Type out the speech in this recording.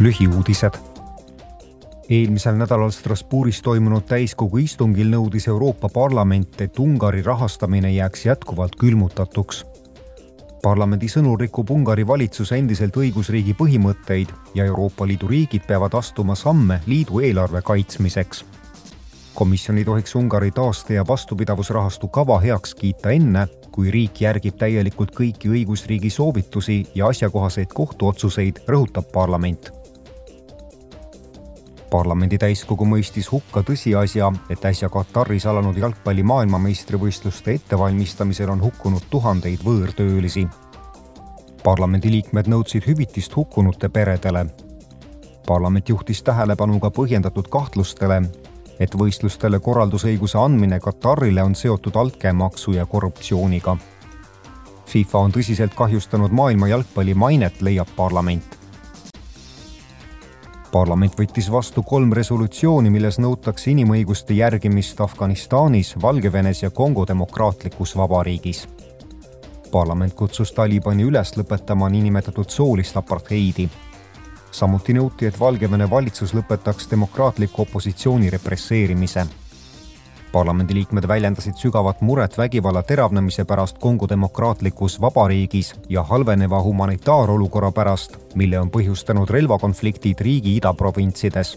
lühiuudised. eelmisel nädalal Strasbourgis toimunud täiskogu istungil nõudis Euroopa Parlament, et Ungari rahastamine jääks jätkuvalt külmutatuks. parlamendi sõnul rikub Ungari valitsus endiselt õigusriigi põhimõtteid ja Euroopa Liidu riigid peavad astuma samme liidu eelarve kaitsmiseks komisjon ei tohiks Ungari taaste- ja vastupidavusrahastu kava heaks kiita enne, kui riik järgib täielikult kõiki õigusriigi soovitusi ja asjakohaseid kohtuotsuseid, rõhutab parlament parlamendi täiskogu mõistis hukka tõsiasja, et äsja Kataris alanud jalgpalli maailmameistrivõistluste ettevalmistamisel on hukkunud tuhandeid võõrtöölisi. parlamendiliikmed nõudsid hüvitist hukkunute peredele. parlament juhtis tähelepanu ka põhjendatud kahtlustele, et võistlustele korraldusõiguse andmine Katarile on seotud altkäemaksu ja korruptsiooniga. FIFA on tõsiselt kahjustanud maailma jalgpalli mainet, leiab parlament parlament võttis vastu kolm resolutsiooni, milles nõutakse inimõiguste järgimist Afganistanis, Valgevenes ja Kongo demokraatlikus vabariigis. parlament kutsus Talibani üles lõpetama niinimetatud soolist apartheidi. samuti nõuti, et Valgevene valitsus lõpetaks demokraatliku opositsiooni represseerimise parlamendiliikmed väljendasid sügavat muret vägivalla teravnemise pärast Kongo demokraatlikus vabariigis ja halveneva humanitaarolukorra pärast, mille on põhjustanud relvakonfliktid riigi idaprovintsides